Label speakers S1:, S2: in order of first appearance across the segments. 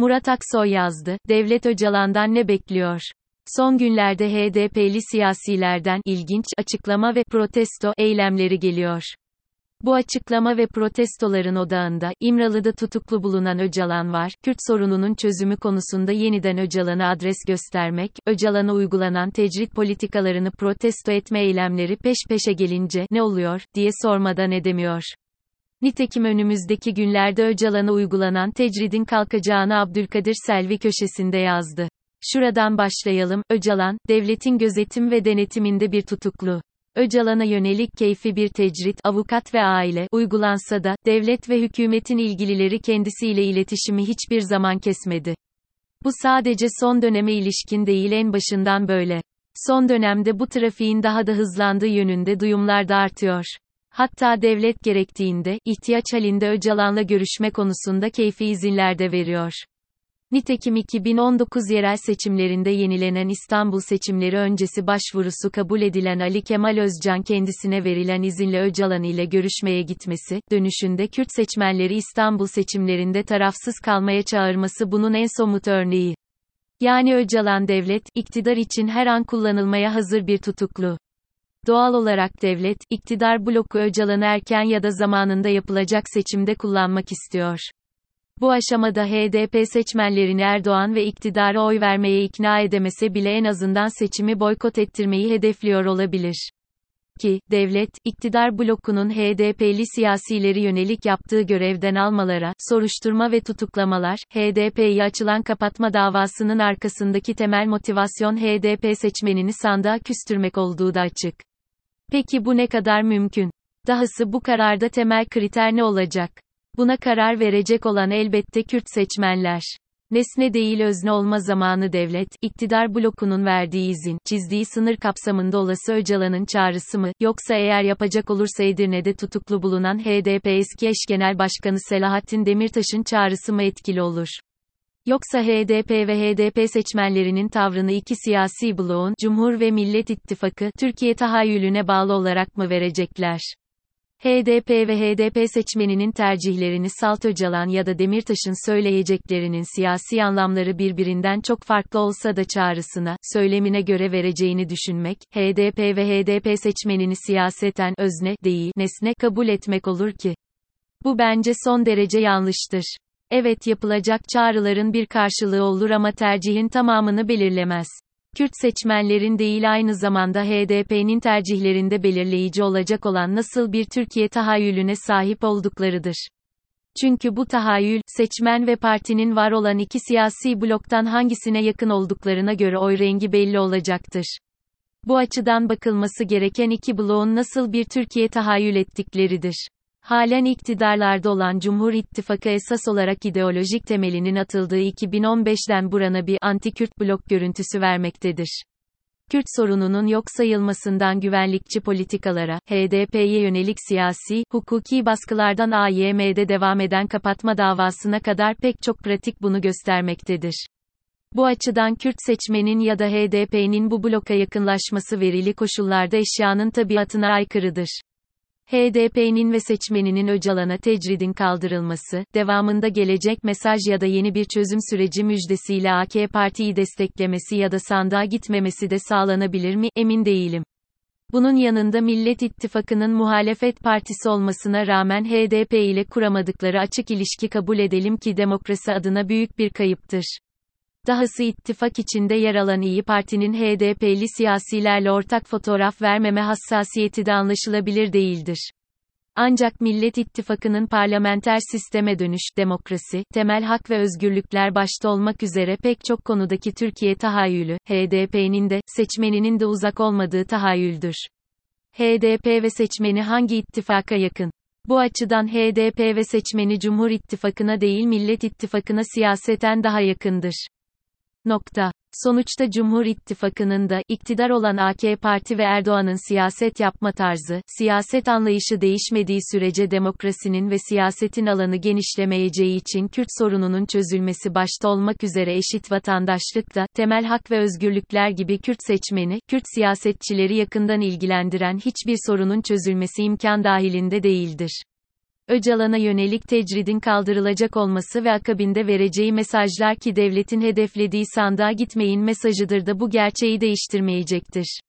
S1: Murat Aksoy yazdı, Devlet Öcalan'dan ne bekliyor? Son günlerde HDP'li siyasilerden ilginç açıklama ve protesto eylemleri geliyor. Bu açıklama ve protestoların odağında, İmralı'da tutuklu bulunan Öcalan var, Kürt sorununun çözümü konusunda yeniden Öcalan'a adres göstermek, Öcalan'a uygulanan tecrit politikalarını protesto etme eylemleri peş peşe gelince, ne oluyor, diye sormadan edemiyor. Nitekim önümüzdeki günlerde Öcalan'a uygulanan tecridin kalkacağını Abdülkadir Selvi köşesinde yazdı. Şuradan başlayalım, Öcalan, devletin gözetim ve denetiminde bir tutuklu. Öcalan'a yönelik keyfi bir tecrit, avukat ve aile, uygulansa da, devlet ve hükümetin ilgilileri kendisiyle iletişimi hiçbir zaman kesmedi. Bu sadece son döneme ilişkin değil en başından böyle. Son dönemde bu trafiğin daha da hızlandığı yönünde duyumlar da artıyor. Hatta devlet gerektiğinde, ihtiyaç halinde Öcalan'la görüşme konusunda keyfi izinler de veriyor. Nitekim 2019 yerel seçimlerinde yenilenen İstanbul seçimleri öncesi başvurusu kabul edilen Ali Kemal Özcan kendisine verilen izinle Öcalan ile görüşmeye gitmesi, dönüşünde Kürt seçmenleri İstanbul seçimlerinde tarafsız kalmaya çağırması bunun en somut örneği. Yani Öcalan devlet, iktidar için her an kullanılmaya hazır bir tutuklu. Doğal olarak devlet, iktidar bloku Öcalan'ı erken ya da zamanında yapılacak seçimde kullanmak istiyor. Bu aşamada HDP seçmenlerini Erdoğan ve iktidara oy vermeye ikna edemese bile en azından seçimi boykot ettirmeyi hedefliyor olabilir. Ki, devlet, iktidar blokunun HDP'li siyasileri yönelik yaptığı görevden almalara, soruşturma ve tutuklamalar, HDP'yi açılan kapatma davasının arkasındaki temel motivasyon HDP seçmenini sandığa küstürmek olduğu da açık. Peki bu ne kadar mümkün? Dahası bu kararda temel kriter ne olacak? Buna karar verecek olan elbette Kürt seçmenler. Nesne değil özne olma zamanı devlet, iktidar blokunun verdiği izin, çizdiği sınır kapsamında olası Öcalan'ın çağrısı mı, yoksa eğer yapacak olursa Edirne'de tutuklu bulunan HDP eski eş genel başkanı Selahattin Demirtaş'ın çağrısı mı etkili olur? Yoksa HDP ve HDP seçmenlerinin tavrını iki siyasi bloğun, Cumhur ve Millet İttifakı, Türkiye tahayyülüne bağlı olarak mı verecekler? HDP ve HDP seçmeninin tercihlerini Salt Öcalan ya da Demirtaş'ın söyleyeceklerinin siyasi anlamları birbirinden çok farklı olsa da çağrısına, söylemine göre vereceğini düşünmek, HDP ve HDP seçmenini siyaseten özne değil, nesne kabul etmek olur ki. Bu bence son derece yanlıştır. Evet yapılacak çağrıların bir karşılığı olur ama tercihin tamamını belirlemez. Kürt seçmenlerin değil aynı zamanda HDP'nin tercihlerinde belirleyici olacak olan nasıl bir Türkiye tahayyülüne sahip olduklarıdır. Çünkü bu tahayyül, seçmen ve partinin var olan iki siyasi bloktan hangisine yakın olduklarına göre oy rengi belli olacaktır. Bu açıdan bakılması gereken iki bloğun nasıl bir Türkiye tahayyül ettikleridir. Halen iktidarlarda olan Cumhur İttifakı esas olarak ideolojik temelinin atıldığı 2015'den burana bir anti-Kürt blok görüntüsü vermektedir. Kürt sorununun yok sayılmasından güvenlikçi politikalara, HDP'ye yönelik siyasi, hukuki baskılardan AYM'de devam eden kapatma davasına kadar pek çok pratik bunu göstermektedir. Bu açıdan Kürt seçmenin ya da HDP'nin bu bloka yakınlaşması verili koşullarda eşyanın tabiatına aykırıdır. HDP'nin ve seçmeninin Öcalan'a tecridin kaldırılması, devamında gelecek mesaj ya da yeni bir çözüm süreci müjdesiyle AK Parti'yi desteklemesi ya da sandığa gitmemesi de sağlanabilir mi, emin değilim. Bunun yanında Millet İttifakı'nın muhalefet partisi olmasına rağmen HDP ile kuramadıkları açık ilişki kabul edelim ki demokrasi adına büyük bir kayıptır. Dahası ittifak içinde yer alan İyi Parti'nin HDP'li siyasilerle ortak fotoğraf vermeme hassasiyeti de anlaşılabilir değildir. Ancak Millet İttifakı'nın parlamenter sisteme dönüş, demokrasi, temel hak ve özgürlükler başta olmak üzere pek çok konudaki Türkiye tahayyülü, HDP'nin de, seçmeninin de uzak olmadığı tahayyüldür. HDP ve seçmeni hangi ittifaka yakın? Bu açıdan HDP ve seçmeni Cumhur İttifakı'na değil Millet İttifakı'na siyaseten daha yakındır. Nokta. Sonuçta Cumhur İttifakı'nın da, iktidar olan AK Parti ve Erdoğan'ın siyaset yapma tarzı, siyaset anlayışı değişmediği sürece demokrasinin ve siyasetin alanı genişlemeyeceği için Kürt sorununun çözülmesi başta olmak üzere eşit vatandaşlık da, temel hak ve özgürlükler gibi Kürt seçmeni, Kürt siyasetçileri yakından ilgilendiren hiçbir sorunun çözülmesi imkan dahilinde değildir. Öcalan'a yönelik tecridin kaldırılacak olması ve akabinde vereceği mesajlar ki devletin hedeflediği sandığa gitmeyin mesajıdır da bu gerçeği değiştirmeyecektir.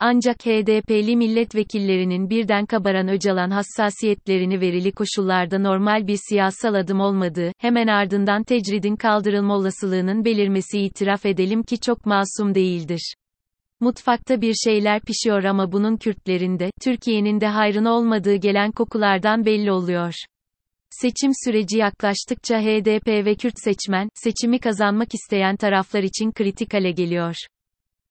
S1: Ancak HDP'li milletvekillerinin birden kabaran Öcalan hassasiyetlerini verili koşullarda normal bir siyasal adım olmadığı, hemen ardından tecridin kaldırılma olasılığının belirmesi itiraf edelim ki çok masum değildir. Mutfakta bir şeyler pişiyor ama bunun Kürtlerinde, Türkiye'nin de hayrına olmadığı gelen kokulardan belli oluyor. Seçim süreci yaklaştıkça HDP ve Kürt seçmen, seçimi kazanmak isteyen taraflar için kritik hale geliyor.